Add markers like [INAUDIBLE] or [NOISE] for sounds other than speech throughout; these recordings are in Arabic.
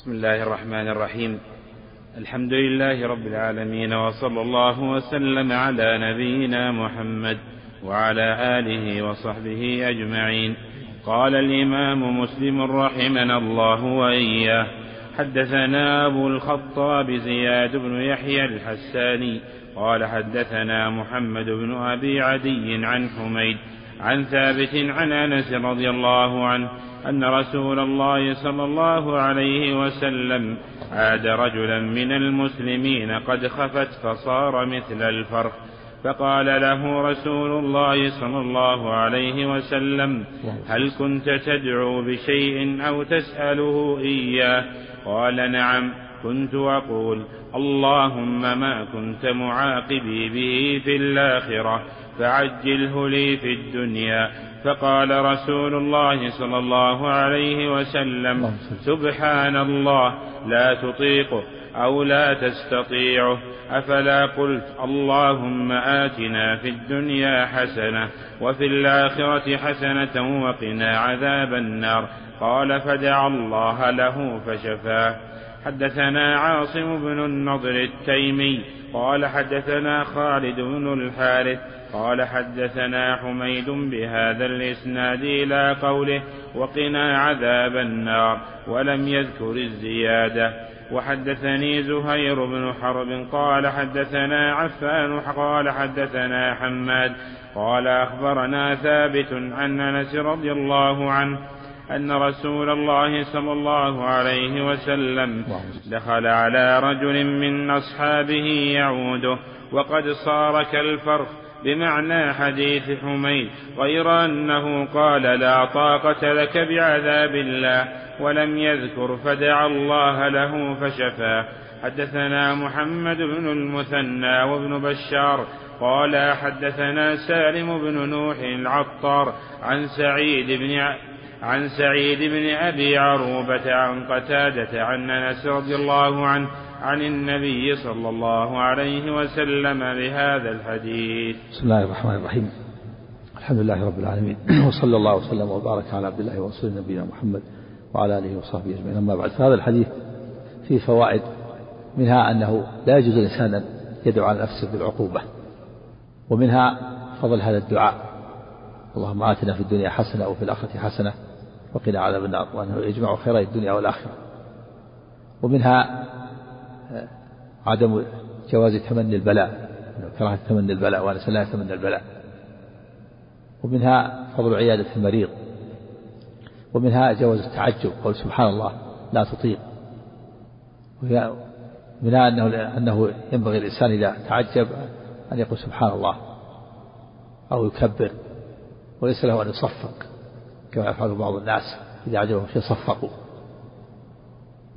بسم الله الرحمن الرحيم. الحمد لله رب العالمين وصلى الله وسلم على نبينا محمد وعلى آله وصحبه أجمعين. قال الإمام مسلم رحمنا الله وإياه حدثنا أبو الخطاب زياد بن يحيى الحساني قال حدثنا محمد بن أبي عدي عن حميد عن ثابت عن أنس رضي الله عنه أن رسول الله صلى الله عليه وسلم عاد رجلا من المسلمين قد خفت فصار مثل الفرخ فقال له رسول الله صلى الله عليه وسلم هل كنت تدعو بشيء أو تسأله إياه؟ قال نعم. كنت أقول اللهم ما كنت معاقبي به في الآخرة فعجله لي في الدنيا. فقال رسول الله صلى الله عليه وسلم سبحان الله لا تطيقه أو لا تستطيعه. أفلا قلت اللهم آتنا في الدنيا حسنة وفي الآخرة حسنة وقنا عذاب النار. قال فدعا الله له فشفاه. حدثنا عاصم بن النضر التيمي قال حدثنا خالد بن الحارث قال حدثنا حميد بهذا الإسناد إلى قوله وقنا عذاب النار ولم يذكر الزيادة. وحدثني زهير بن حرب قال حدثنا عفان قال حدثنا حماد قال أخبرنا ثابت عن أنس رضي الله عنه أن رسول الله صلى الله عليه وسلم دخل على رجل من أصحابه يعوده وقد صار كالفرخ بمعنى حديث حميد غير أنه قال لا طاقة لك بعذاب الله ولم يذكر فدعا الله له فشفاه حدثنا محمد بن المثنى وابن بشار قال حدثنا سالم بن نوح العطار عن سعيد بن عن سعيد بن أبي عروبة عن قتادة عن أنس رضي الله عنه عن النبي صلى الله عليه وسلم بهذا الحديث. بسم الله الرحمن الرحيم. الحمد لله رب العالمين [CLEARS THROAT] وصلى الله وسلم وبارك على عبد الله ورسوله نبينا محمد وعلى آله وصحبه أجمعين أما بعد فهذا الحديث فيه فوائد منها أنه لا يجوز الإنسان أن يدعو على نفسه بالعقوبة ومنها فضل هذا الدعاء اللهم آتنا في الدنيا حسنة وفي الآخرة حسنة وقنا عذاب النار وأنه يجمع خيري الدنيا والآخرة. ومنها عدم جواز تمني البلاء كراهة تمني البلاء وأنس لا يتمنى البلاء. ومنها فضل عيادة المريض. ومنها جواز التعجب قول سبحان الله لا تطيق. منها أنه أنه ينبغي الإنسان إذا تعجب أن يقول سبحان الله أو يكبر وليس له أن يصفق. كما يفعل بعض الناس إذا عجبهم شيء صفقوا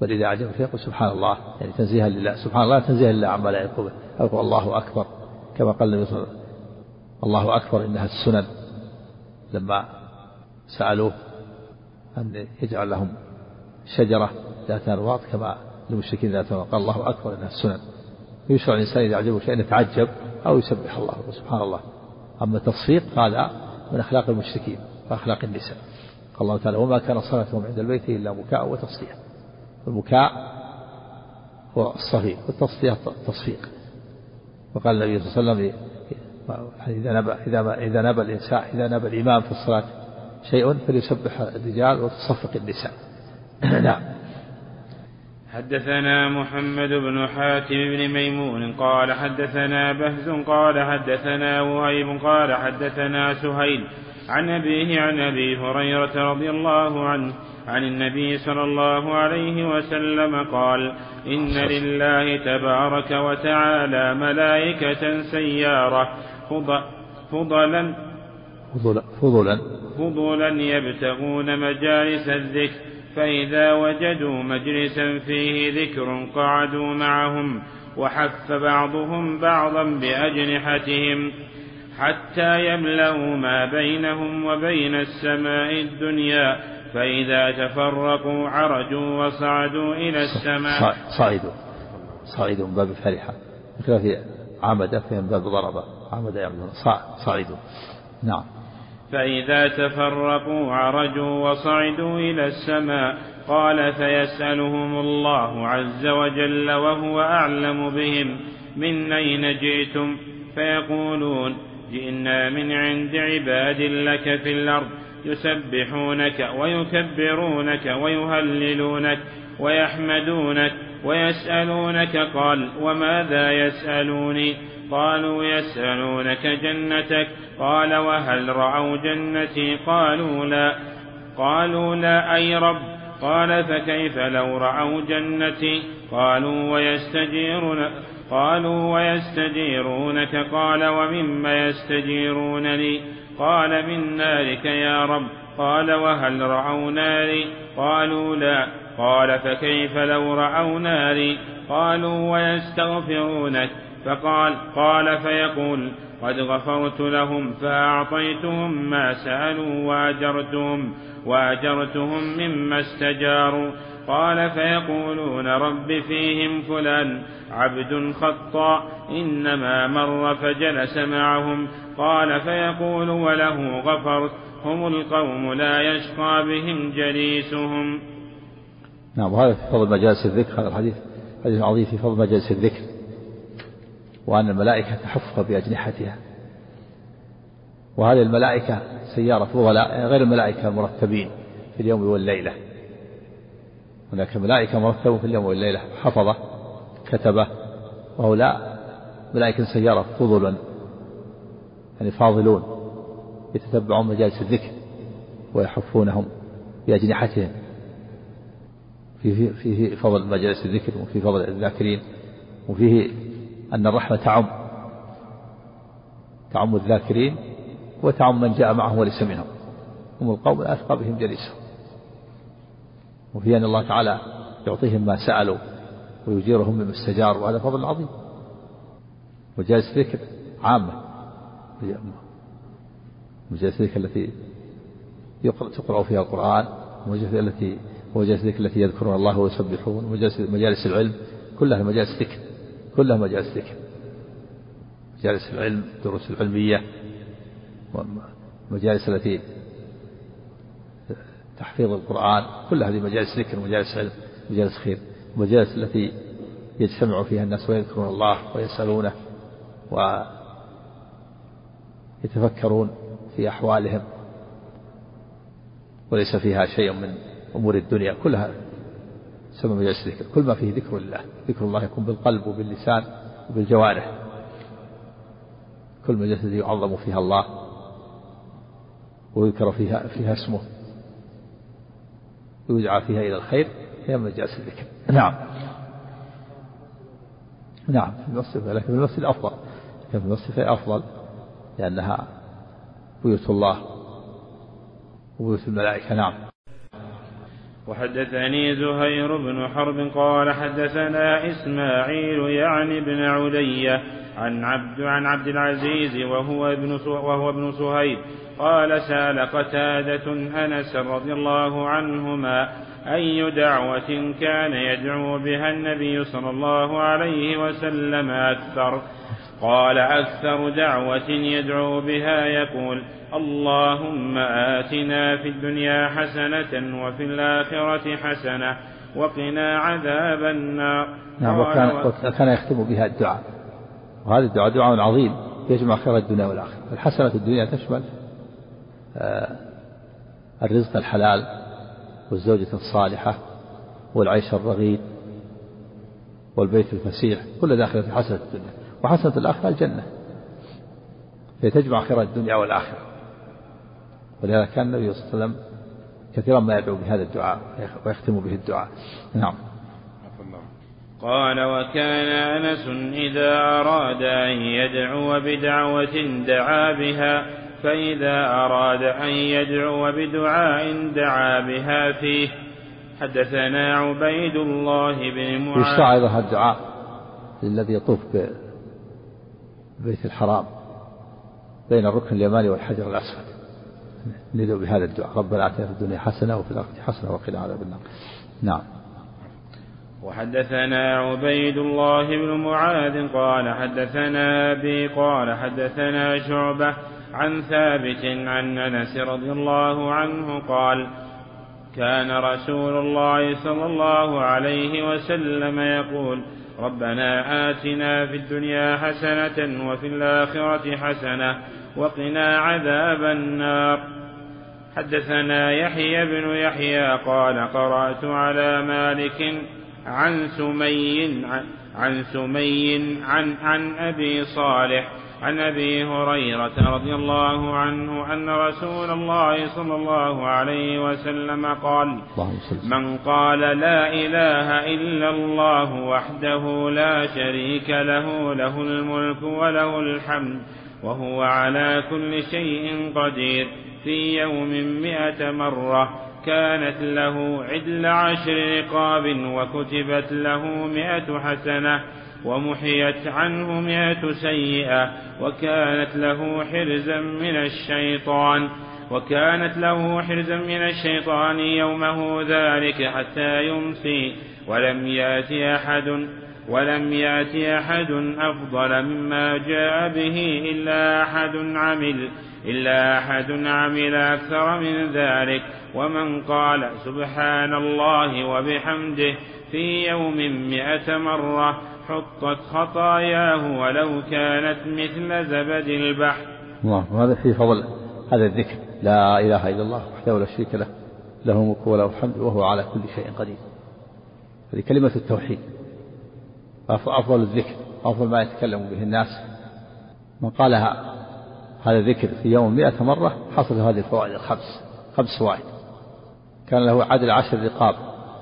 بل إذا عجب شيء يقول سبحان الله يعني تنزيها لله. سبحان الله تنزيها لله عما لا يقول أو يقول الله أكبر. كما قال النبي صلى الله عليه وسلم الله أكبر إنها السنن. لما سألوه أن يجعل لهم شجرة ذات أنواط كما المشركين ذات أنواط قال الله أكبر إنها السنن. يشرع الإنسان إذا عجبه شيء أن يتعجب أو يسبح الله سبحان الله. أما التصفيق هذا من أخلاق المشركين. وأخلاق النساء. قال الله تعالى وما كان صلاتهم عند البيت إلا بكاء وتصديق البكاء هو الصفيق والتصفيق التصفيق. وقال النبي صلى الله عليه وسلم إذا نبى إذا إذا نبى الإنسان إذا نبى الإمام في الصلاة شيء فليسبح الرجال وتصفق النساء. [CLEARS THROAT] نعم. حدثنا محمد بن حاتم بن ميمون قال حدثنا بهز قال حدثنا وهيب قال حدثنا سهيل عن أبيه عن أبي هريرة رضي الله عنه عن النبي صلى الله عليه وسلم قال إن لله تبارك وتعالى ملائكة سيارة فضلا فضلا. فضلا يبتغون مجالس الذكر فإذا وجدوا مجلسا فيه ذكر قعدوا معهم وحف بعضهم بعضا بأجنحتهم. حتى يملأوا ما بينهم وبين السماء الدنيا فإذا تفرقوا عرجوا وصعدوا إلى السماء. صعدوا. صعدوا من باب الفرحة. في عمد في من باب ضرب عمد يعمل صعدوا. نعم. فإذا تفرقوا عرجوا وصعدوا إلى السماء قال فيسألهم الله عز وجل وهو أعلم بهم من أين جئتم؟ فيقولون جئنا من عند عباد لك في الأرض يسبحونك ويكبرونك ويهللونك ويحمدونك ويسألونك قال وماذا يسألوني؟ قالوا يسألونك جنتك. قال وهل رأوا جنتي؟ قالوا لا. قالوا لا أي رب. قال فكيف لو رأوا جنتي؟ قالوا ويستجيرون قالوا ويستجيرونك؟ قال ومما يستجيرونني قال من نارك يا رب؟ قال وهل رأوا ناري قالوا لا. قال فكيف لو رأوا ناري قالوا ويستغفرونك. فقال قال فيقول قد غفرت لهم فأعطيتهم ما سألوا وأجرتهم وأجرتهم مما استجاروا. قال فيقولون رب فيهم فلان عبد خطاء إنما مر فجلس معهم قال فيقول وله غفرت هم القوم لا يشقى بهم جليسهم نعم وهذا في فضل مجالس الذكر هذا الحديث حديث عظيم في فضل مجالس الذكر وأن الملائكة تحفها بأجنحتها. وهذه الملائكة سيارة غير الملائكة المرتبين في اليوم والليلة. هناك ملائكة مرتبة في اليوم والليلة حفظة كتبة وهؤلاء ملائكة سيارة فضلا يعني فاضلون يتتبعون مجالس الذكر ويحفونهم بأجنحتهم. فيه فيه فضل مجالس الذكر وفي فضل الذاكرين وفيه أن الرحمة تعم تعم الذاكرين وتعم من جاء معهم وليس منهم. هم القوم الأثقى بهم جليسهم. وفي أن الله تعالى يعطيهم ما سألوا ويجيرهم مما استجار وهذا فضل عظيم. مجالس الذكر عامة مجالس الذكر التي تقرأ فيها القرآن مجالس التي مجالس الذكر التي يذكرون الله ويسبحون مجالس العلم كلها مجالس ذكر كلها مجالس ذكر مجالس العلم الدروس العلمية مجالس التي تحفيظ القرآن كل هذه مجالس ذكر مجالس علم مجالس خير مجالس التي يجتمع فيها الناس ويذكرون الله ويسألونه ويتفكرون في أحوالهم. وليس فيها شيء من أمور الدنيا كلها تسمى مجالس ذكر. كل ما فيه ذكر الله ذكر الله يكون بالقلب وباللسان وبالجوارح. كل مجالس يعظم فيها الله ويذكر فيها فيها اسمه. ويدعى فيها إلى الخير هي مجالس الذكر. نعم. نعم في المسجد لكن في المسجد أفضل. لكن في المسجد أفضل لأنها بيوت الله وبيوت الملائكة. نعم. وحدثني زهير بن حرب قال حدثنا إسماعيل يعني بن علية عن عبد عن عبد العزيز وهو ابن وهو ابن سهيب قال سال قتادة أنس رضي الله عنهما أي دعوة كان يدعو بها النبي صلى الله عليه وسلم أكثر؟ قال أكثر دعوة يدعو بها يقول اللهم آتنا في الدنيا حسنة وفي الآخرة حسنة وقنا عذاب النار. نعم وكان, وكان يختم بها الدعاء. وهذا الدعاء دعاء عظيم يجمع خير الدنيا والآخرة. الحسنة الدنيا تشمل الرزق الحلال والزوجة الصالحة والعيش الرغيد والبيت الفسيح كل داخل في حسنة الدنيا. وحسنة الآخرة الجنة. تجمع خير الدنيا والآخرة. ولهذا كان النبي صلى الله عليه وسلم كثيرا ما يدعو بهذا الدعاء ويختم به الدعاء. نعم. قال وكان أنس إذا أراد أن يدعو بدعوة دعا بها فإذا أراد أن يدعو بدعاء دعا بها فيه. حدثنا عبيد الله بن معاذ. يشرع أيضا الدعاء الذي يطوف ببيت الحرام بين الركن اليماني والحجر الاسود ندعو بهذا الدعاء. ربنا آتنا في الدنيا حسنة وفي الآخرة حسنة وقنا عذاب النار. نعم. وحدثنا عبيد الله بن معاذ قال حدثنا أبي قال حدثنا شعبة عن ثابت عن أنس رضي الله عنه قال كان رسول الله صلى الله عليه وسلم يقول ربنا آتنا في الدنيا حسنة وفي الآخرة حسنة وقنا عذاب النار. حدثنا يحيى بن يحيى قال قرأت على مالك عن سمي عن سمي عن عن أبي صالح عن أبي هريرة رضي الله عنه أن رسول الله صلى الله عليه وسلم قال من قال لا إله إلا الله وحده لا شريك له له الملك وله الحمد وهو على كل شيء قدير في يوم مئة مرة كانت له عدل عشر رقاب وكتبت له مئة حسنة ومحيت عنه مئة سيئة وكانت له حرزا من الشيطان وكانت له حرزا من الشيطان يومه ذلك حتى يمسي ولم يأت أحد ولم يأت أحد أفضل مما جاء به إلا أحد عمل إلا أحد عمل أكثر من ذلك ومن قال سبحان الله وبحمده في يوم مئة مرة حطت خطاياه ولو كانت مثل زبد البحر. الله وهذا في فضل هذا الذكر لا إله إلا الله وحده لا شريك له له الملك وله الحمد وهو على كل شيء قدير. هذه كلمة التوحيد أفضل الذكر أفضل ما يتكلم به الناس. من قالها هذا الذكر في يوم مئة مرة حصل هذه الفوائد الخمس خمس فوائد. كان له عدل عشر رقاب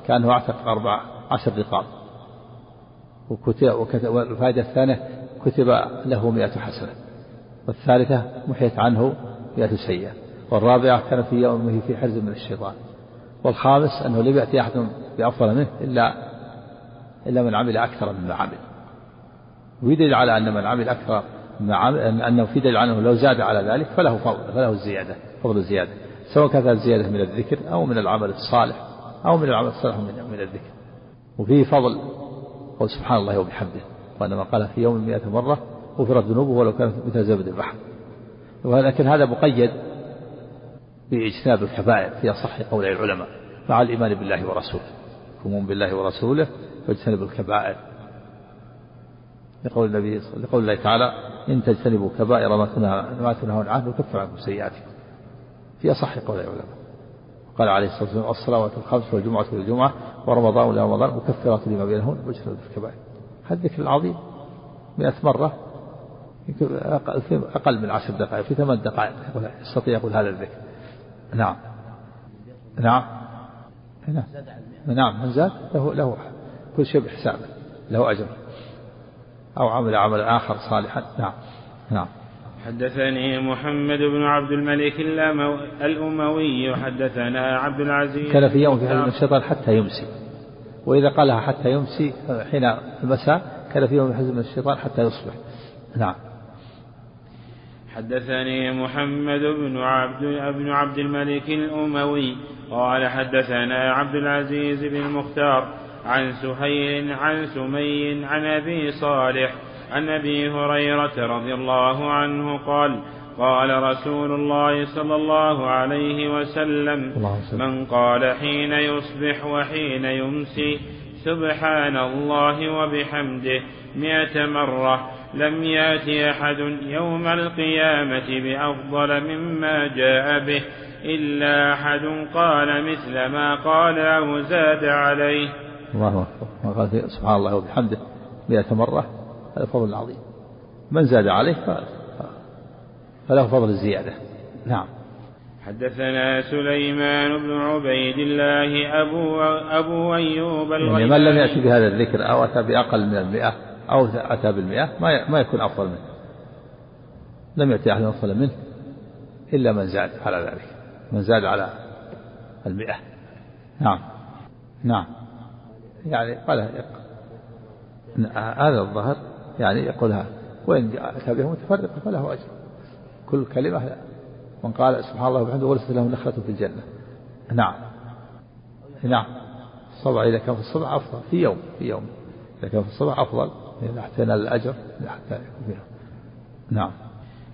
كأنه أعتق أربع عشر رقاب. وكتب والفائدة الثانية كتب له مئة حسنة. والثالثة محيت عنه مئة سيئة. والرابعة كان في يومه في حرز من الشيطان. والخامس أنه لم يأتي أحد بأفضل منه إلا إلا من عمل أكثر مما عمل. ويدل على أن من عمل أكثر مما عمل أنه في دليل عنه لو زاد على ذلك فله فضل فله الزيادة فضل الزيادة سواء كانت الزيادة من الذكر أو من العمل الصالح أو من العمل الصالح من الذكر. وفيه فضل. قول سبحان الله وبحمده. وأنما قال في يوم مئة مرة غفرت ذنوبه ولو كانت مثل زبد البحر ولكن هذا مقيد باجتناب الكبائر في أصح قول العلماء. مع الإيمان بالله ورسوله. يؤمن بالله ورسوله واجتنبوا الكبائر. لقول النبي لقول الله تعالى إن تجتنبوا كبائر ما تنهون عنه نكفر عنكم سيئاتكم. في أصح قول العلماء. قال عليه الصلاة والسلام الصلوات الخمس والجمعة والجمعة ورمضان إلى رمضان مكفرات لما بينهن واجتنبوا الكبائر. هذا الذكر العظيم. مئة مرة أقل من عشر دقائق في ثمان دقائق يستطيع يقول هذا الذكر. نعم. نعم. نعم. نعم. من زاد؟ له له كل شيء بحسابه. له أجر. أو عمل عملا آخر صالحا. نعم. نعم. حدثني محمد بن عبد الملك الأموي حدثنا عبد العزيز كان في يوم في حزب الشيطان حتى يمسي. وإذا قالها حتى يمسي حين المساء كان في يوم حزب الشيطان حتى يصبح. نعم. حدثني محمد بن عبد بن عبد الملك الأموي قال حدثنا عبد العزيز بن المختار عن سهيل عن سمي عن أبي صالح عن أبي هريرة رضي الله عنه قال قال رسول الله صلى الله عليه وسلم من قال حين يصبح وحين يمسي سبحان الله وبحمده مئة مرة لم يات أحد يوم القيامة بأفضل مما جاء به إلا أحد قال مثل ما قال أو زاد عليه. الله أكبر. سبحان الله وبحمده مئة مرة. هذا فضل عظيم من زاد عليه فله فضل الزيادة. نعم. حدثنا سليمان بن عبيد الله أبو, أبو أيوب يعني من لم يأتي بهذا الذكر أو أتى بأقل من المئة أو أتى بالمئة ما ما يكون أفضل منه. لم يأتي أحد أفضل منه إلا من زاد على ذلك. من زاد على المئة. نعم. نعم. يعني قال هذا الظهر يعني يقولها. وإن أتى بها متفرقة فله أجر. كل كلمة من قال سبحان الله وبحمده ورثت له نخلة في الجنة. نعم. نعم. الصبع إذا كان في الصبع أفضل. في يوم. في يوم. إذا كان في الصبع أفضل. حتى ينال الأجر حتى يكون فيها نعم.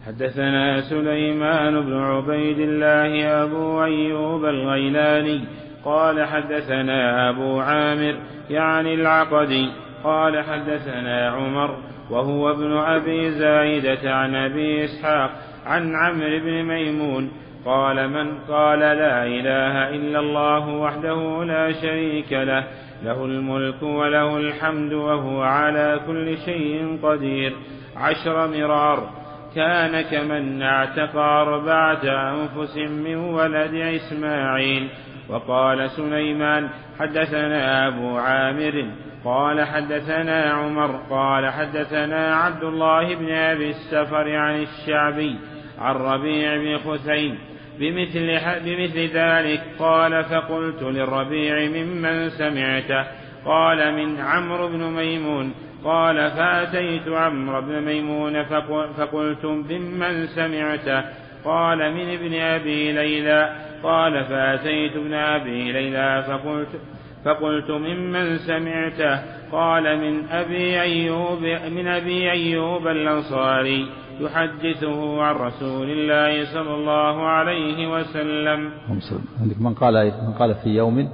حدثنا سليمان بن عبيد الله أبو أيوب الغيلاني قال حدثنا أبو عامر يعني العقدي قال حدثنا عمر وهو ابن أبي زايدة عن أبي إسحاق عن عمرو بن ميمون قال من قال لا إله إلا الله وحده لا شريك له له الملك وله الحمد وهو على كل شيء قدير عشر مرار كان كمن اعتق أربعة أنفس من ولد إسماعيل. وقال سليمان حدثنا أبو عامر. قال حدثنا عمر. قال حدثنا عبد الله بن أبي السفر عن الشعبي عن ربيع بن خثيم بمثل, بمثل ذلك قال فقلت للربيع ممن سمعته؟ قال من عمرو بن ميمون. قال فأتيت عمرو بن ميمون فقلت ممن سمعته؟ قال من ابن أبي ليلى. قال فأتيت ابن أبي ليلى فقلت فقلت ممن سمعته؟ قال من أبي أيوب من أبي أيوب الأنصاري يحدثه عن رسول الله صلى الله عليه وسلم. عندك من قال من قال في يوم؟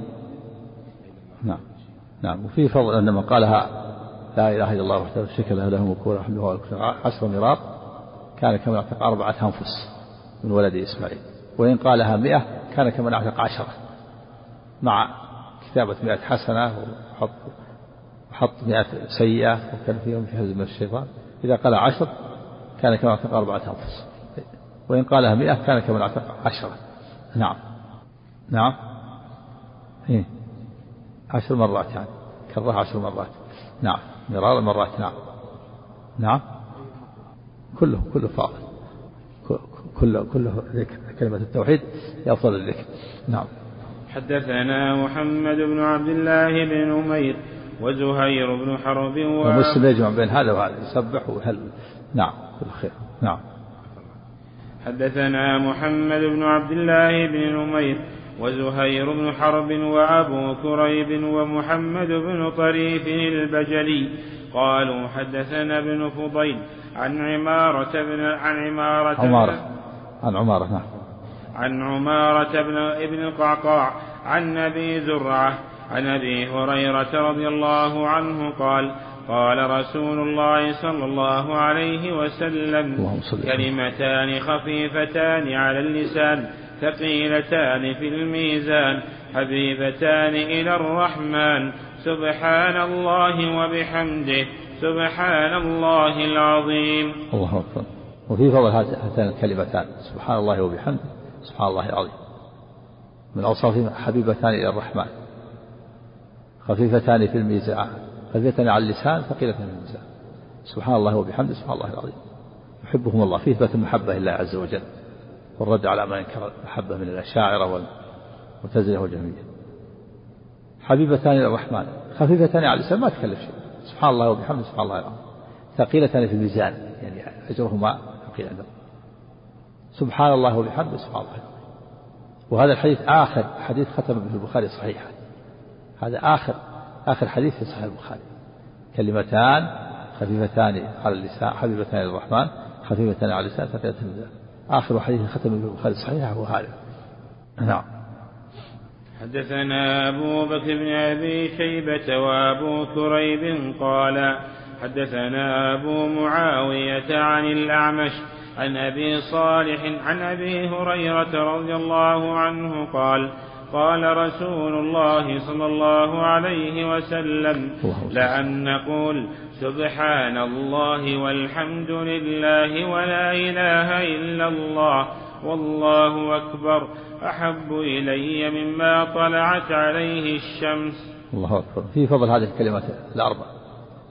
نعم. نعم. وفي فضل أن من قالها لا إله إلا الله وحده شريك له له الملك وله عشر مرار كان كما اعتق أربعة أنفس من ولد إسماعيل. وإن قالها مئة كان كمن اعتق عشرة مع كتابة مئة حسنة وحط وحط مئة سيئة وكان فيهم في حزب الشيطان. إذا قال عشر كان كما اعتق أربعة أنفس. وإن قالها مئة كان كما اعتق عشرة. نعم. نعم. إيه. عشر مرات يعني. كررها عشر مرات. نعم. مرار مرات نعم. نعم؟ كله كله فاضل. كله كله ذكر كلمة التوحيد أفضل الذكر. نعم. حدثنا محمد بن عبد الله بن نمير وزهير بن حرب و... ومسلم يجمع بين هذا وهذا؟ يسبح وهل نعم. كل خير. نعم. حدثنا محمد بن عبد الله بن نمير وزهير بن حرب وأبو كريب ومحمد بن طريف البجلي قالوا حدثنا ابن فضيل عن عمارة بن عن عمارة عمارة. عن عمارة نعم. عن عمارة بن ابن القعقاع عن أبي زرعة عن أبي هريرة رضي الله عنه قال قال رسول الله صلى الله عليه وسلم كلمتان خفيفتان على اللسان. ثقيلتان في الميزان حبيبتان إلى الرحمن. سبحان الله وبحمده سبحان الله العظيم. الله أكبر. وفي فضل هاتان الكلمتان. سبحان الله وبحمده سبحان الله العظيم. من أوصافهم حبيبتان إلى الرحمن. خفيفتان في الميزان. خفيفتان على اللسان ثقيلتان في الميزان. سبحان الله وبحمده سبحان الله العظيم. يحبهم الله. في إثبات المحبة لله عز وجل. والرد على ما ينكر المحبة من الأشاعرة والمعتزلة والجهمية. حبيبتان إلى الرحمن. خفيفتان على اللسان ما تكلف شيء. سبحان الله وبحمده سبحان الله العظيم. ثقيلتان في الميزان يعني أجرهما ثقيل عند سبحان الله وبحمده سبحان الله وهذا الحديث آخر حديث ختم به البخاري صحيحا. هذا آخر آخر حديث في صحيح البخاري. كلمتان خفيفتان على اللسان حبيبتان إلى الرحمن خفيفتان على اللسان ثقيلتان في الميزان. آخر حديث ختم به البخاري صحيح هو هذا. نعم. حدثنا أبو بكر بن أبي شيبة وأبو كريب قال حدثنا أبو معاوية عن الأعمش عن أبي صالح عن أبي هريرة رضي الله عنه قال قال رسول الله صلى الله عليه وسلم لأن نقول سبحان الله والحمد لله ولا إله إلا الله والله أكبر أحب إلي مما طلعت عليه الشمس. الله أكبر. في فضل هذه الكلمات الأربع.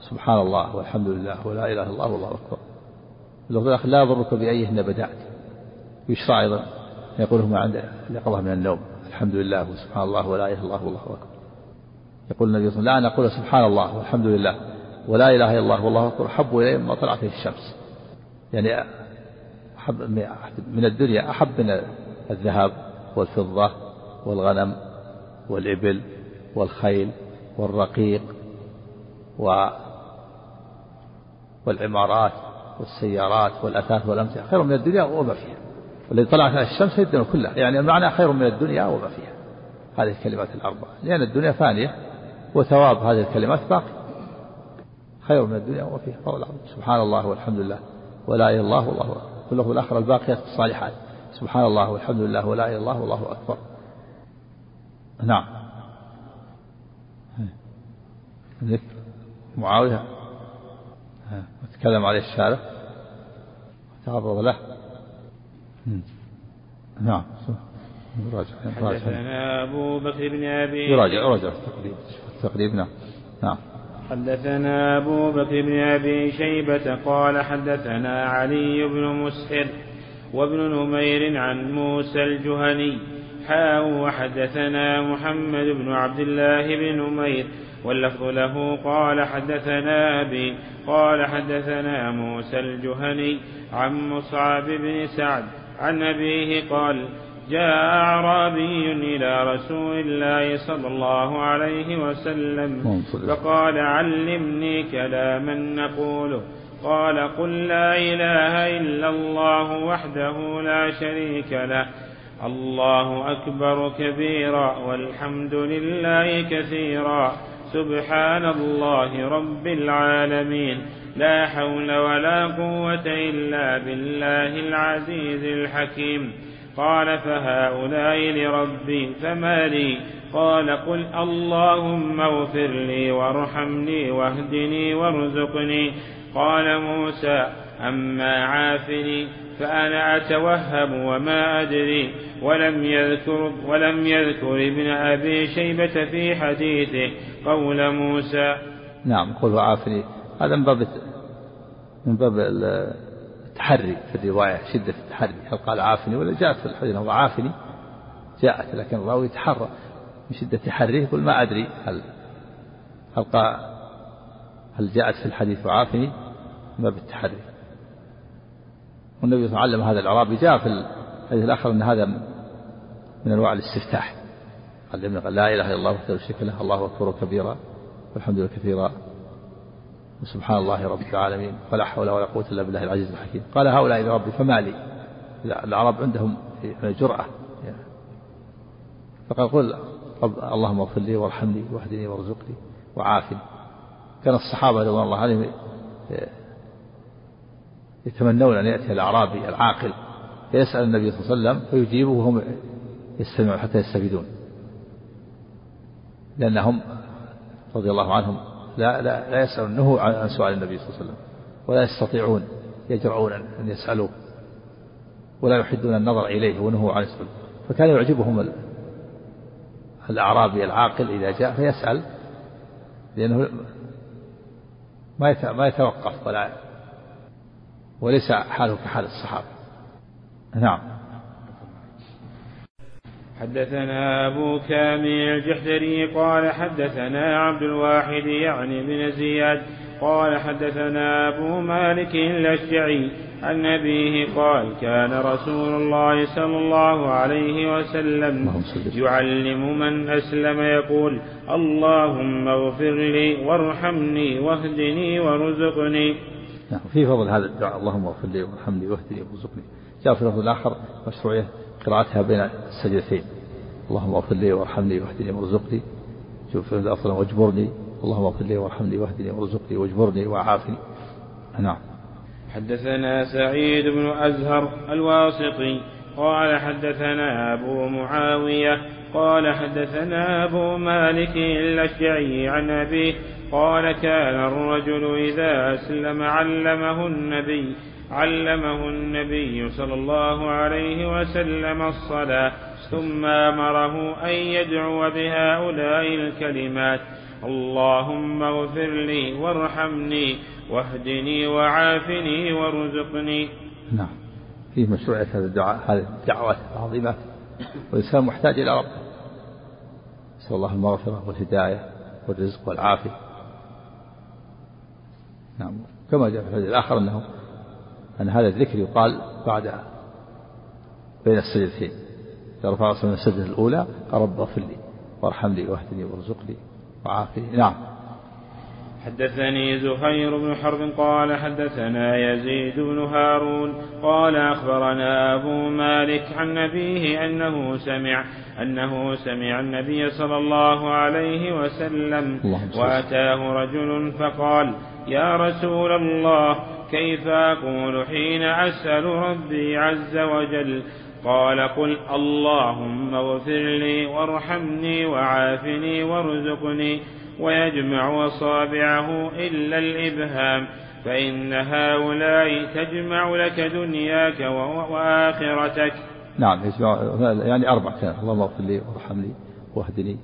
سبحان الله والحمد لله ولا إله إلا الله والله أكبر. اللفظ لا يضرك بأيهن بدأت. يشرع أيضا يقولهما عند اليقظة من النوم. الحمد لله وسبحان الله ولا إله إلا الله والله أكبر. يقول النبي صلى الله عليه وسلم لا نقول سبحان الله والحمد لله. ولا إله إلا الله والله أكبر. أحب إلي مما طلعت الشمس. يعني أحب من الدنيا أحب من الذهب والفضة والغنم والإبل والخيل والرقيق و والعمارات والسيارات والأثاث والأمتعة خير من الدنيا وما فيها. والذي طلعت الشمس هي الدنيا كلها. يعني المعنى خير من الدنيا وما فيها. هذه الكلمات الأربع لأن الدنيا فانية وثواب هذه الكلمات باقي خير من الدنيا وفيها فهو العظيم سبحان الله والحمد لله ولا إله إلا الله والله أكبر. والله الآخر الباقيات الصالحات. سبحان الله والحمد لله ولا إله إلا الله والله أكبر. نعم. ذكر معاوية. وتكلم عليه الشارع. وتعرض له. نعم. يراجع حدثنا أبو بكر بن أبي يراجع يراجع. التقريب التقريب نعم. نعم. حدثنا أبو بكر بن أبي شيبة قال حدثنا علي بن مسهر وابن نمير عن موسى الجهني. حاء وحدثنا محمد بن عبد الله بن نمير. واللفظ له قال حدثنا أبي قال حدثنا موسى الجهني عن مصعب بن سعد عن أبيه قال جاء أعرابي إلى رسول الله صلى الله عليه وسلم فقال علمني كلاما نقوله. قال قل لا إله إلا الله وحده لا شريك له. الله أكبر كبيرا والحمد لله كثيرا. سبحان الله رب العالمين. لا حول ولا قوة إلا بالله العزيز الحكيم. قال فهؤلاء لربي فما لي؟ قال قل اللهم اغفر لي وارحمني واهدني وارزقني. قال موسى أما عافني فأنا أتوهم وما أدري. ولم يذكر ولم يذكر ابن أبي شيبة في حديثه قول موسى. نعم قل وعافني. هذا من باب من باب التحري في الرواية شدة التحري هل قال عافني ولا جاءت في الحديث؟ هو عافني جاءت لكن الراوي يتحرى من شدة تحريه يقول ما أدري هل هل قال هل جاءت في الحديث وعافني؟ ما بالتحري. والنبي صلى الله عليه وسلم هذا الأعرابي جاء في الحديث الآخر أن هذا من أنواع الاستفتاح. قال لا إله إلا الله وحده لا شريك له الله أكبر كبيرا والحمد لله كثيرا. وسبحان الله رب العالمين ولا حول ولا قوة إلا بالله العزيز الحكيم. قال هؤلاء لربي فما لي؟ العرب عندهم جرأة. فقال قل اللهم اغفر لي وارحمني واهدني وارزقني وعافني. كان الصحابة رضوان الله عليهم يتمنون أن يأتي الأعرابي العاقل فيسأل النبي صلى الله عليه وسلم فيجيبه وهم يستمعون حتى يستفيدون. لأنهم رضي الله عنهم لا لا لا يسألونه عن سؤال النبي صلى الله عليه وسلم. ولا يستطيعون يجرؤون أن يسألوه. ولا يحدون النظر إليه ونهوا عن السؤال فكان يعجبهم الأعرابي العاقل إذا جاء فيسأل لأنه ما ما يتوقف ولا وليس حاله كحال الصحابة. نعم. حدثنا أبو كامل الجحدري قال حدثنا عبد الواحد يعني بن زياد قال حدثنا أبو مالك الأشجعي عن أبيه قال كان رسول الله صلى الله عليه وسلم يعلم من أسلم يقول اللهم اغفر لي وارحمني واهدني وارزقني. نعم في فضل هذا الدعاء. اللهم اغفر لي وارحمني واهدني وارزقني. جاء في اللفظ الآخر مشروعية قراءتها بين السجدتين. اللهم اغفر لي وارحمني واهدني وارزقني. شوف الأفضل واجبرني. اللهم اغفر لي وارحمني واهدني وارزقني واجبرني وعافني. نعم. حدثنا سعيد بن أزهر الواسطي قال حدثنا أبو معاوية قال حدثنا أبو مالك الأشجعي عن أبيه قال كان الرجل إذا أسلم علمه النبي علمه النبي صلى الله عليه وسلم الصلاة ثم أمره أن يدعو بهؤلاء الكلمات. اللهم اغفر لي وارحمني واهدني وعافني وارزقني. نعم. فيه مشروعية هذا الدعاء هذه الدعوات العظيمات والإنسان محتاج إلى ربه. نسأل الله المغفرة والهداية والرزق والعافية. نعم. كما جاء في الحديث الآخر أنه أن هذا الذكر يقال بعد بين السجدتين. إذا رفع رأسه من السجدة الأولى رب اغفر لي وارحم لي واهدني وارزقني وعافني. نعم. حدثني زهير بن حرب قال حدثنا يزيد بن هارون قال أخبرنا أبو مالك عن أبيه أنه سمع أنه سمع النبي صلى الله عليه وسلم. وأتاه رجل فقال يا رسول الله كيف أقول حين أسأل ربي عز وجل؟ قال قل اللهم اغفر لي وارحمني وعافني وارزقني ويجمع أصابعه إلا الإبهام فإن هؤلاء تجمع لك دنياك وآخرتك. نعم يعني أربع كلمات اللهم اغفر لي وارحمني وأهدني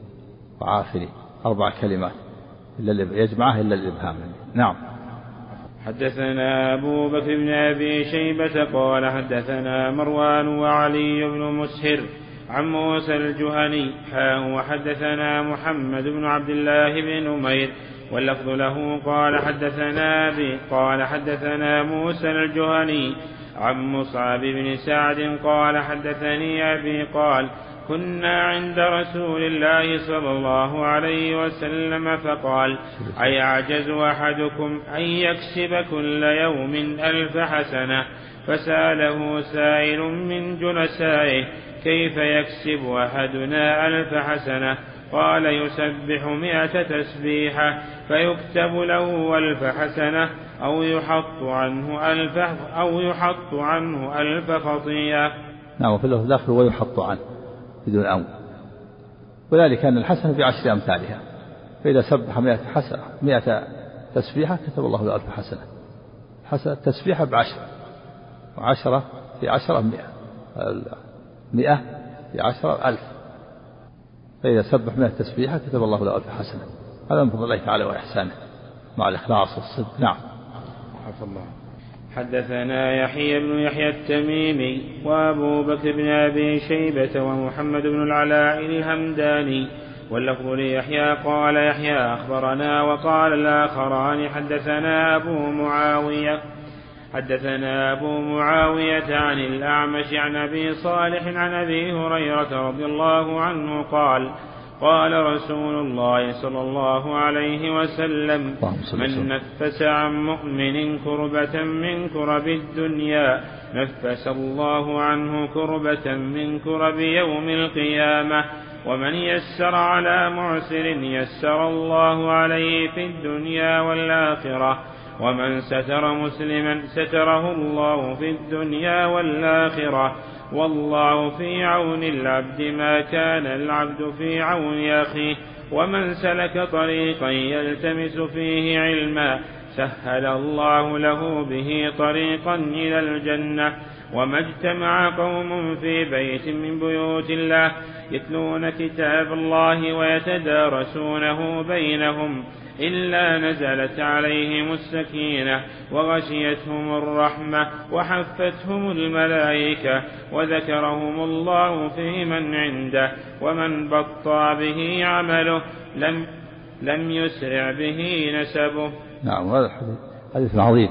وعافني أربع كلمات. إلا يجمعها إلا الإبهام. نعم. حدثنا أبو بكر بن أبي شيبة قال حدثنا مروان وعلي بن مسهر عن موسى الجهني حاه وحدثنا محمد بن عبد الله بن نمير واللفظ له قال حدثنا أبي قال حدثنا موسى الجهني عن مصعب بن سعد قال حدثني أبي قال كنا عند رسول الله صلى الله عليه وسلم فقال أيعجز أحدكم أن يكسب كل يوم ألف حسنة؟ فسأله سائل من جلسائه كيف يكسب أحدنا ألف حسنة؟ قال يسبح مئة تسبيحة فيكتب له ألف حسنة أو يحط عنه ألف أو يحط عنه ألف خطيئة. نعم وفي الآخر ويحط عنه. بدون أمر. وذلك أن الحسنة بعشر أمثالها. فإذا سبح مئة حسنة مئة تسبيحة كتب الله له ألف حسنة. حسنة تسبيحة بعشرة. وعشرة في عشرة مئة. مئة في عشرة ألف. فإذا سبح مئة تسبيحة كتب الله له ألف حسنة. هذا من فضل الله تعالى وإحسانه مع الإخلاص والصدق. نعم. الله. حدثنا يحيى بن يحيى التميمي وأبو بكر بن أبي شيبة ومحمد بن العلاء الهمداني واللفظ ليحيى قال يحيى أخبرنا وقال الآخران حدثنا أبو معاوية حدثنا أبو معاوية عن الأعمش عن أبي صالح عن أبي هريرة رضي الله عنه قال قال رسول الله صلى الله عليه وسلم من نفس عن مؤمن كربة من كرب الدنيا نفس الله عنه كربة من كرب يوم القيامة ومن يسر على معسر يسر الله عليه في الدنيا والآخرة. ومن ستر مسلما ستره الله في الدنيا والآخرة والله في عون العبد ما كان العبد في عون أخيه ومن سلك طريقا يلتمس فيه علما سهل الله له به طريقا إلى الجنة وما اجتمع قوم في بيت من بيوت الله يتلون كتاب الله ويتدارسونه بينهم إلا نزلت عليهم السكينة وغشيتهم الرحمة وحفتهم الملائكة وذكرهم الله في من عنده ومن بطى به عمله لم لم يسرع به نسبه. نعم هذا الحديث حديث عظيم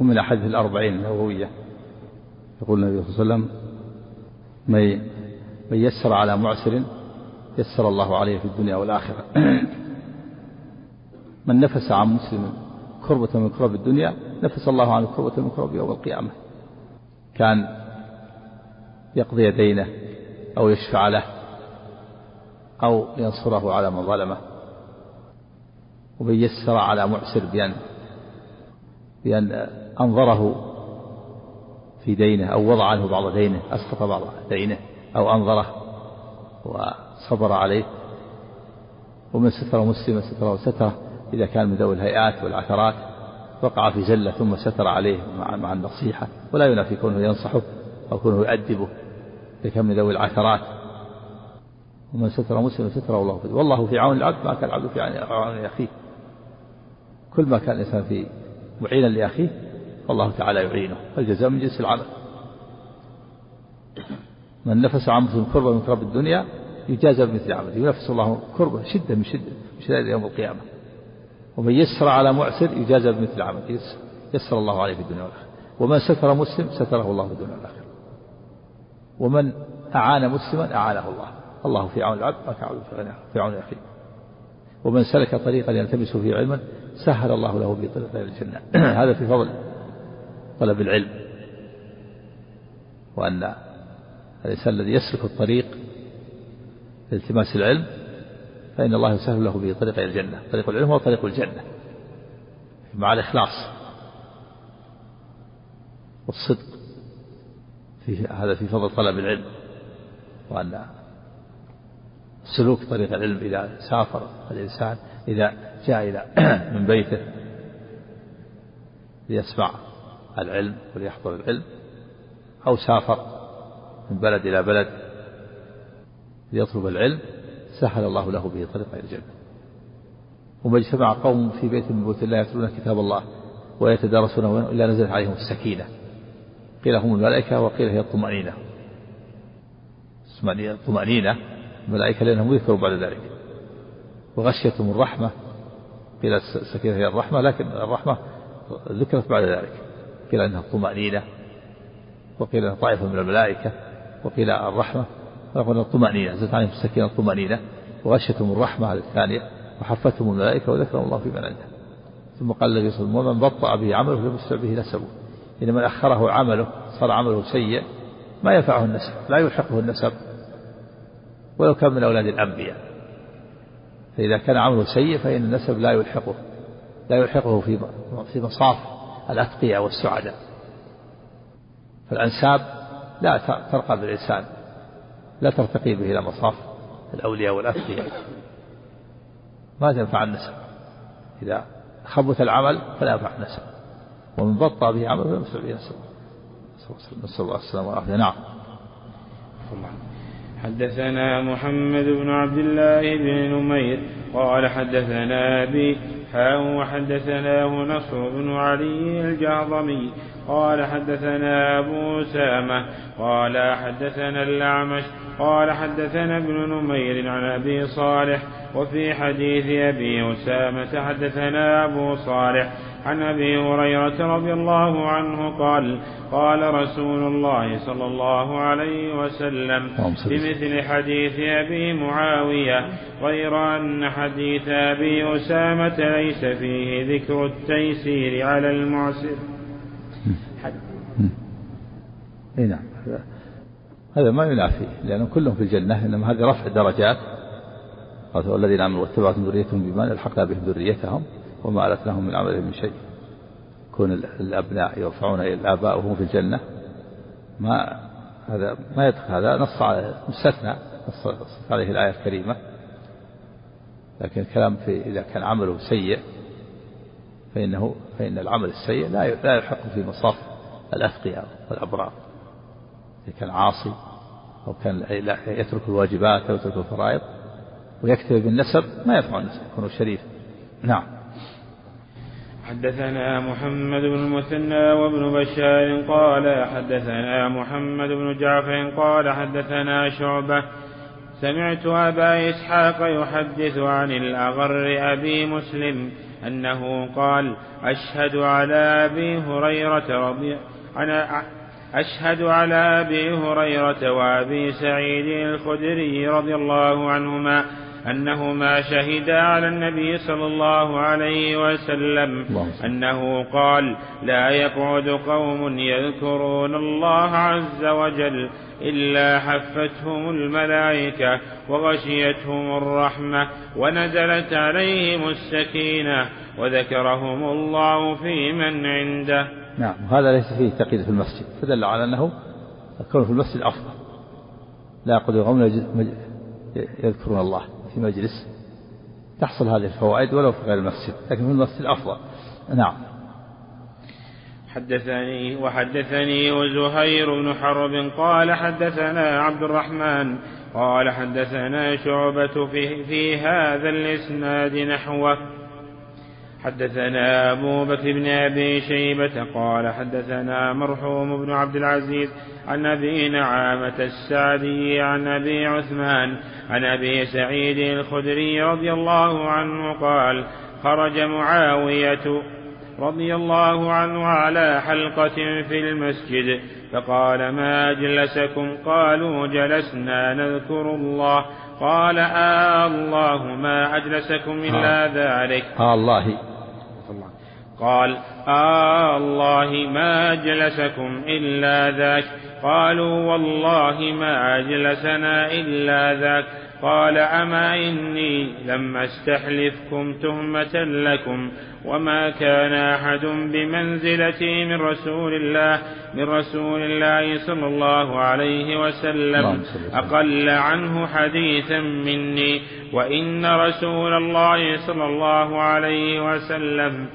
ومن الأحاديث الأربعين النووية يقول النبي صلى الله عليه وسلم من يسر على معسر يسر الله عليه في الدنيا والآخرة. [CLEARS THROAT] من نفس عن مسلم كربة من كرب الدنيا نفس الله عنه كربة من كرب يوم القيامة. كان يقضي دينه أو يشفع له أو ينصره على من ظلمه. ومن يسر على معسر بأن بأن أنظره في دينه أو وضع عنه بعض دينه أسقط بعض دينه أو أنظره وصبر عليه. ومن ستر مسلما ستره ستره. إذا كان من ذوي الهيئات والعثرات وقع في زلة ثم ستر عليه مع, مع النصيحة ولا ينافي كونه ينصحه أو كونه يؤدبه إذا كان من ذوي العثرات. ومن ستر مسلم ستره الله فيه والله في عون العبد ما كان العبد في عون أخيه. كل ما كان الإنسان في معينا لأخيه فالله تعالى يعينه. الجزاء من جنس العمل. من نفس عن مسلم كربة من كرب الدنيا يجازى بمثل عمله. ينفس الله كربة شدة من شدة من شدة يوم القيامة. ومن يسر على معسر يجازى بمثل عمله يسر. الله عليه في الدنيا والآخرة. ومن ستر مسلم ستره الله في الدنيا والآخرة. ومن أعان مسلما أعانه الله. الله في عون العبد كان في عون أخيه ومن سلك طريقا يلتمس فيه علما سهل الله له به طريقا إلى الجنة. [CLEARS THROAT] هذا في فضل طلب العلم. وأن الإنسان الذي يسلك الطريق لالتماس العلم فإن الله يسهل له به طريق إلى الجنة طريق العلم هو طريق الجنة مع الإخلاص والصدق. في هذا في فضل طلب العلم وأن سلوك طريق العلم إذا سافر الإنسان إذا جاء إلى [CLEARS THROAT] من بيته ليسمع العلم وليحضر العلم أو سافر من بلد إلى بلد ليطلب العلم سهل الله له به طريقا إلى الجنة. وما اجتمع قوم في بيت من بيوت الله يتلون كتاب الله ويتدارسونه إلا نزلت عليهم السكينة. قيل هم الملائكة وقيل هي الطمأنينة. الطمأنينة الملائكة لأنهم ذكروا بعد ذلك. وغشيتهم الرحمة قيل السكينة هي الرحمة لكن الرحمة ذكرت بعد ذلك. قيل أنها الطمأنينة وقيل أنها طائفة من الملائكة وقيل الرحمة. وقيل الطمأنينة زدت عليهم السكينة الطمأنينة وغشيتهم الرحمة هذه الثانية وحفتهم الملائكة وذكرهم الله في من عنده. ثم قال الذي صلى ومن بطأ به عمله فلم يسرع به نسبه. إن من أخره عمله صار عمله سيء ما ينفعه النسب لا يلحقه النسب. ولو كان من أولاد الأنبياء. فإذا كان عمله سيء فإن النسب لا يلحقه لا يلحقه في في مصاف الأتقياء والسعداء فالأنساب لا ترقى بالإنسان. لا ترتقي به إلى مصاف الأولياء والأتقياء ما تنفع النسب. إذا خبث العمل فلا ينفع النسب. ومن بطأ به عمل فلا ينفع به نسب نسأل الله السلامة والعافية. نعم. حدثنا محمد بن عبد الله بن نمير قال حدثنا أبي حاء وحدثناه نصر بن علي الجهضمي قال حدثنا أبو أسامة قال حدثنا الأعمش قال حدثنا ابن نمير عن أبي صالح وفي حديث أبي أسامة حدثنا أبو صالح عن أبي هريرة رضي الله عنه قال قال رسول الله صلى الله عليه وسلم بمثل حديث أبي معاوية غير أن حديث أبي أسامة ليس فيه ذكر التيسير على المعسر. اي نعم. هذا ما ينافي لأنهم كلهم في الجنة إنما هذا رفع درجات. والذين آمنوا واتبعتهم ذريتهم بما الحقنا بهم ذريتهم. وما ألتناهم من عملهم من شيء. كون الأبناء يرفعون إلى الآباء وهم في الجنة ما هذا ما يدخل هذا نص على مستثنى نص عليه الآية الكريمة. لكن الكلام في إذا كان عمله سيء فإنه فإن العمل السيء لا لا يحق في مصاف الأتقياء والأبرار. إذا كان عاصي أو كان يترك الواجبات أو يترك الفرائض ويكتفي بالنسب ما ينفع النسب يكون شريف. نعم. حدثنا محمد بن المثنى وابن بشار قال حدثنا محمد بن جعفر قال حدثنا شعبة. سمعت أبا إسحاق يحدث عن الأغر أبي مسلم أنه قال أشهد على أبي هريرة رضي أنا أشهد على أبي هريرة وأبي سعيد الخدري رضي الله عنهما أنهما شهدا على النبي صلى الله عليه وسلم. أنه قال لا يقعد قوم يذكرون الله عز وجل إلا حفتهم الملائكة وغشيتهم الرحمة ونزلت عليهم السكينة وذكرهم الله في من عنده. نعم هذا ليس فيه تقييد في المسجد فدل على أنه الكون في المسجد أفضل. لا يقعد قوم يذكرون الله. في مجلس تحصل هذه الفوائد ولو في غير المسجد لكن في المسجد أفضل. نعم. حدثني وحدثني وزهير بن حرب قال حدثنا عبد الرحمن قال حدثنا شعبة في, في هذا الإسناد نحوه. حدثنا أبو بكر بن أبي شيبة قال حدثنا مرحوم بن عبد العزيز عن أبي نعامة السعدي عن أبي عثمان عن أبي سعيد الخدري رضي الله عنه قال خرج معاوية رضي الله عنه على حلقة في المسجد فقال ما أجلسكم قالوا جلسنا نذكر الله. قال آه الله ما أجلسكم إلا آه. ذلك. آه الله. قال آه الله ما أجلسكم إلا ذاك. قالوا والله ما أجلسنا إلا ذاك. قال أما إني لم أستحلفكم تهمة لكم وما كان أحد بمنزلتي من رسول الله من رسول الله صلى الله عليه وسلم أقل عنه حديثا مني وإن رسول الله صلى الله عليه وسلم.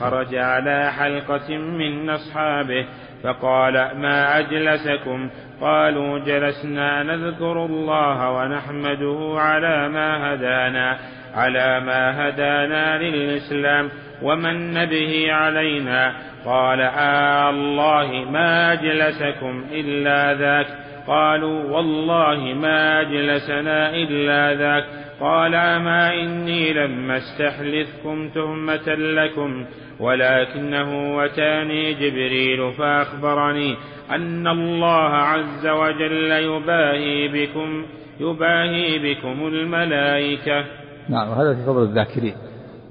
خرج على حلقة من أصحابه فقال ما أجلسكم؟ قالوا جلسنا نذكر الله ونحمده على ما هدانا على ما هدانا للإسلام ومن به علينا. قال آه الله ما أجلسكم إلا ذاك. قالوا والله ما أجلسنا إلا ذاك. قال أما إني لم أستحلفكم تهمة لكم. ولكنه أتاني جبريل فأخبرني أن الله عز وجل يباهي بكم يباهي بكم الملائكة. نعم وهذا في فضل الذاكرين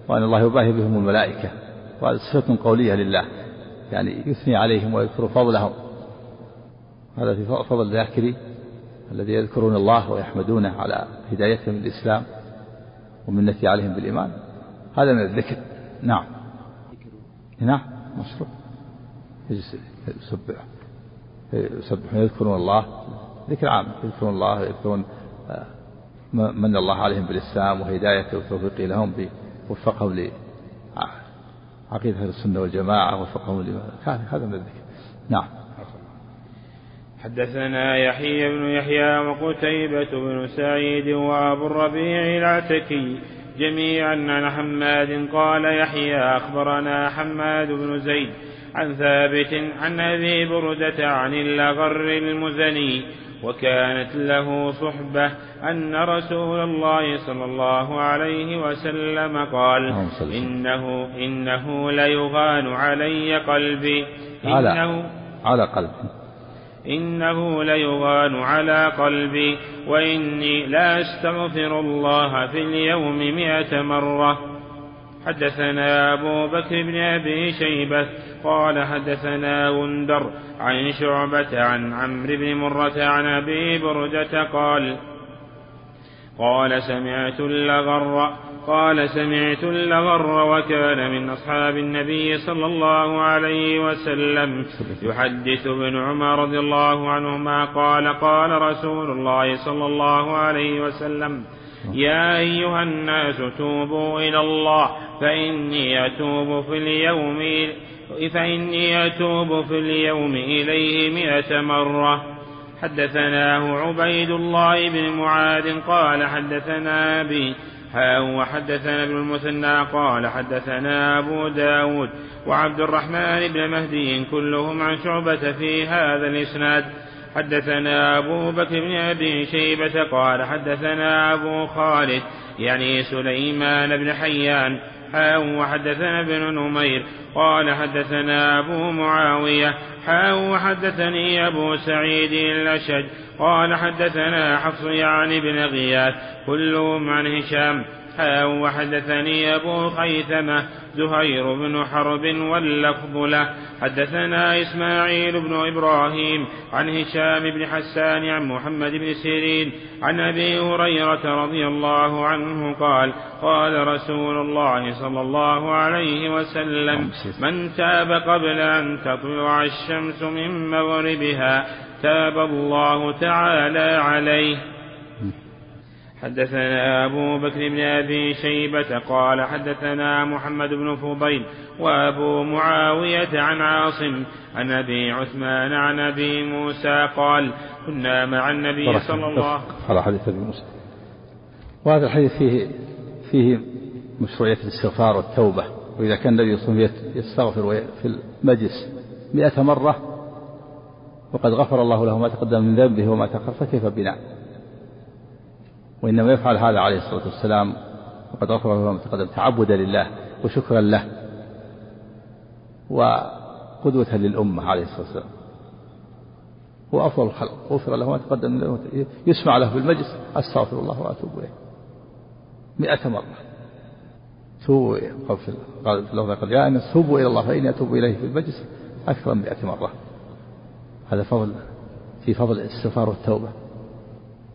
وأن الله يباهي بهم الملائكة. وهذا صفة قولية لله يعني يثني عليهم ويذكر فضلهم. هذا في فضل الذاكرين الذي يذكرون الله ويحمدونه على هدايتهم للإسلام ومنته عليهم بالإيمان. هذا من الذكر. نعم. نعم مشروع. يسبح. يسبحون يذكرون الله. ذكر عام. يذكرون الله يذكرون آه، من الله عليهم بالإسلام وهدايته وتوفيقه لهم وفقهم لعقيدة السنة والجماعة وفقهم لما هذا من الذكر. نعم. حدثنا يحيى بن يحيى وقتيبة بن سعيد وأبو الربيع العتكي جميعا عن حماد قال يحيى أخبرنا حماد بن زيد عن ثابت عن أبي بردة عن الأغر المزني وكانت له صحبة أن رسول الله صلى الله عليه وسلم قال إنه إنه ليغان علي قلبي إنه على قلبي. إنه ليغان على قلبي وإني لا أستغفر الله في اليوم مئة مرة. حدثنا أبو بكر بن أبي شيبة قال حدثنا غندر عن شعبة عن عمرو بن مرة عن أبي بردة قال قال سمعت اللغر قال سمعت اللغر وكان من أصحاب النبي صلى الله عليه وسلم. يحدث ابن عمر رضي الله عنهما قال قال رسول الله صلى الله عليه وسلم يا أيها الناس توبوا إلى الله فإني أتوب في اليوم فإني أتوب في اليوم إليه مئة مرة. حدثناه عبيد الله بن معاذ قال حدثنا أبي حاء وحدثنا ابن المثنى قال حدثنا أبو داود وعبد الرحمن بن مهدي كلهم عن شعبة في هذا الإسناد. حدثنا أبو بكر بن أبي شيبة قال حدثنا أبو خالد يعني سليمان بن حيان حاء وحدثنا ابن نمير قال حدثنا أبو معاوية حاء وحدثني أبو سعيد الأشج قال حدثنا حفص يعني بن غياث كلهم عن هشام وحدثني أبو خيثمة زهير بن حرب واللفظ له. حدثنا إسماعيل بن إبراهيم عن هشام بن حسان عن محمد بن سيرين عن أبي هريرة رضي الله عنه قال قال رسول الله صلى الله عليه وسلم من تاب قبل أن تطلع الشمس من مغربها تاب الله تعالى عليه. حدثنا أبو بكر بن أبي شيبة قال حدثنا محمد بن فضيل وأبو معاوية عن عاصم عن أبي عثمان عن أبي موسى قال كنا مع النبي صلى الله عليه حديث أبي موسى. وهذا الحديث فيه فيه مشروعية الاستغفار والتوبة وإذا كان النبي صلى الله عليه وسلم يستغفر في المجلس مئة مرة وقد غفر الله له ما تقدم من ذنبه وما تأخر فكيف بنا؟ وإنما يفعل هذا عليه الصلاة والسلام. وقد غفر له ما تقدم تعبدا لله وشكرا له وقدوة للأمة عليه الصلاة والسلام. هو أفضل الخلق غفر له ما تقدم من يسمع له في المجلس أستغفر الله وأتوب إليه. مئة مرة. توبوا في اللفظ قال يا أنس توبوا إلى الله فإني أتوب إليه في المجلس أكثر من مئة مرة. هذا فضل في فضل الاستغفار والتوبة.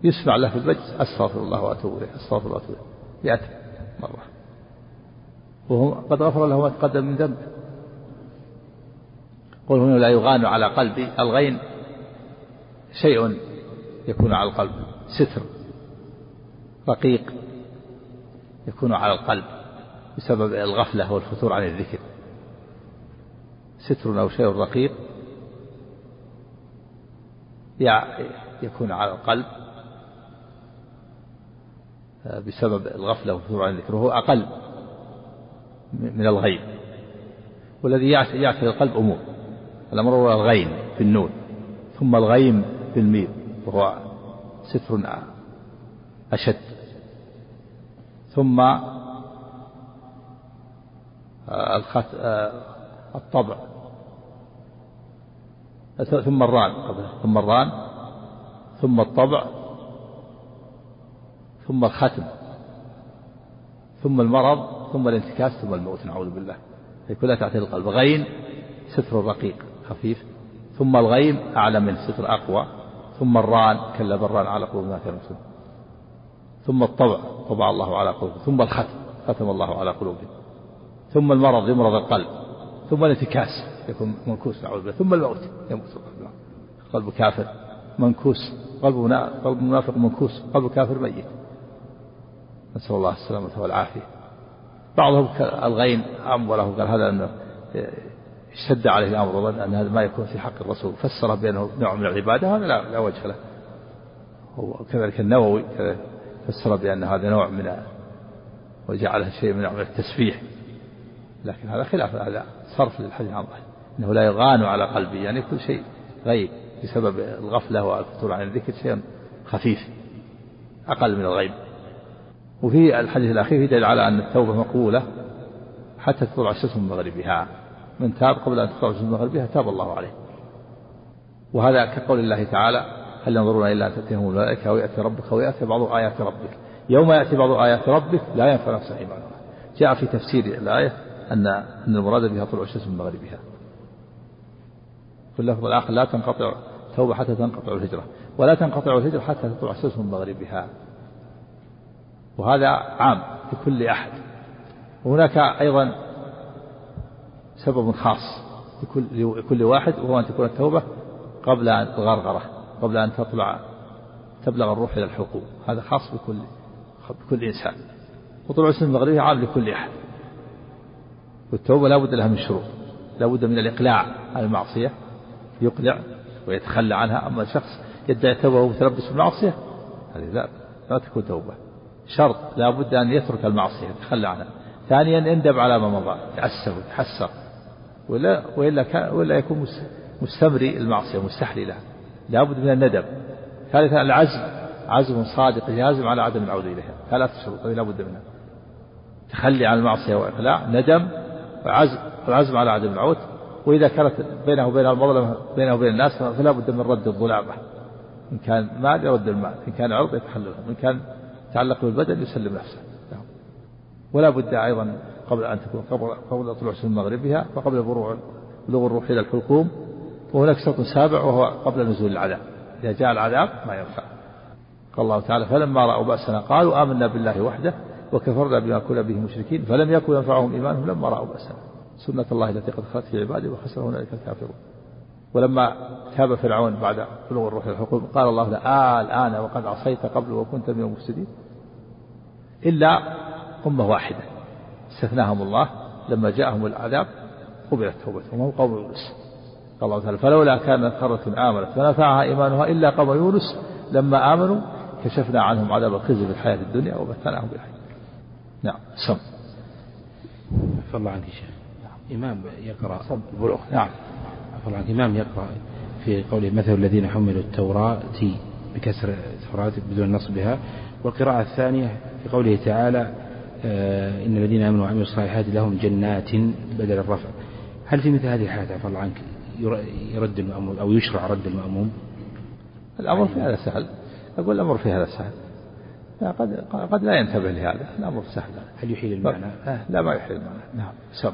يسمع له في المجلس أستغفر الله وأتوب إليه أستغفر الله وأتوب إليه. مئة مرة. وهو قد غفر له ما تقدم من ذنبه. قل هنا لا يغان على قلبي الغين. شيء يكون على القلب. ستر. رقيق يكون على القلب بسبب الغفلة والفتور عن الذكر. ستر أو شيء رقيق يكون على القلب بسبب الغفلة والفتور عن الذكر وهو أقل من الغيب. والذي يعتري القلب أمور. الأمر هو الغين في النون ثم الغيم في الميم وهو ستر أشد. ثم الطبع. ثم الران ثم الران ثم الطبع ثم الختم ثم المرض ثم الانتكاس ثم الموت نعوذ بالله. هي كلها تعتري القلب. غين ستر رقيق خفيف. ثم الغيم أعلى من ستر أقوى. ثم الران كلا بران على قلوب ما كانوا ثم الطبع طبع الله على قلوبهم ثم الختم ختم الله على قلوبهم ثم المرض يمرض القلب. ثم الانتكاس يكون منكوس نعوذ بالله. ثم الموت يموت. القلب قلب كافر منكوس. قلب منافق منكوس. قلب كافر ميت. نسأل الله السلامة والعافية. بعضهم ألغين وله قال هذا أنه اشتد عليه الأمر وظن أن هذا ما يكون في حق الرسول. فسر بأنه نوع من العبادة هذا لا, لا وجه له. وكذلك النووي فسر بأن هذا نوع من وجعله شيء من نوع التسبيح. لكن هذا خلاف هذا صرف للحديث عن إنه لا يغان على قلبي يعني كل شيء غيب بسبب الغفلة والفتور عن الذكر شيء خفيف أقل من الغيب. وفي الحديث الأخير يدل على أن التوبة مقبولة حتى تطلع الشمس من مغربها. من تاب قبل أن تطلع الشمس من مغربها تاب الله عليه. وهذا كقول الله تعالى هل ينظرون إلا أن تأتيهم الملائكة أو ياتي ربك أو ياتي بعض آيات ربك. يوم يأتي بعض آيات ربك لا ينفع نفسا إيمانها. جاء في تفسير الآية أن أن المراد بها طلوع الشمس من مغربها. في اللفظ الآخر لا تنقطع توبه حتى تنقطع الهجرة. ولا تنقطع الهجرة حتى تطلع الشمس من مغربها. وهذا عام لكل أحد. وهناك أيضا سبب خاص لكل لكل واحد وهو أن تكون التوبة قبل الغرغرة قبل أن تطلع تبلغ الروح إلى الحقوق. هذا خاص بكل بكل إنسان. وطلوع السنة المغربية عام لكل أحد. والتوبة لا بد لها من شروط. لا بد من الإقلاع عن المعصية. يقلع ويتخلى عنها. أما شخص يدعي التوبة وهو متلبس بالمعصية هذه لا لا تكون توبة. شرط لا بد أن يترك المعصية يتخلى عنها. ثانيا يندب على ما مضى يتأسف ويتحسر ولا وإلا وإلا يكون مستمري المعصية مستحلي لها. لابد من الندم ثالثا العزم. عزم صادق يازم على عدم العودة إليها. ثلاث شروط هذه لابد منها. تخلي عن المعصية وإقلاع ندم وعزم والعزم على عدم العود. وإذا كانت بينه وبين المظلمة بينه وبين الناس فلا بد من رد الظلامة. إن كان مال يرد المال إن كان عرض يتحلل إن كان تعلق بالبدن يسلم نفسه. ولا بد أيضا قبل أن تكون قبل قبل طلوع سن مغربها وقبل بلوغ بلوغ الروح إلى الحلقوم. وهناك شرط سابع وهو قبل نزول العذاب. إذا جاء العذاب ما ينفع. قال الله تعالى فلما رأوا بأسنا قالوا آمنا بالله وحده وكفرنا بما كنا به مشركين فلم يكن ينفعهم إيمانهم لما رأوا بأسنا. سنة الله التي قد خلت في عباده وخسر هنالك الكافرون. ولما تاب فرعون بعد بلوغ الروح الحقوق قال الله له آه الآن وقد عصيت قبل وكنت من المفسدين. إلا أمة واحدة. استثناهم الله لما جاءهم العذاب قبلت توبتهم وهم قوم يونس. قال الله تعالى فلولا كانت قرة آمنت فنفعها إيمانها إلا قوم يونس. لما آمنوا كشفنا عنهم عذاب الخزي في الحياة الدنيا ومتعناهم بالحياة. نعم سم الله عنك شيخ. إمام يقرأ. البلوغ نعم. الله عنك. إمام يقرأ في قوله مثل الذين حملوا التوراة بكسر التوراة بدون نصبها والقراءة الثانية في قوله تعالى آه إن الذين آمنوا وعملوا الصالحات لهم جنات بدل الرفع. هل في مثل هذه الحالات عفى الله عنك؟ يرد المأموم أو يشرع رد المأموم؟ الأمر في هذا سهل. أقول الأمر في هذا سهل. لا قد قد لا ينتبه لهذا. الأمر سهل. هل يحيل المعنى؟ لا ما يحيل المعنى. نعم سم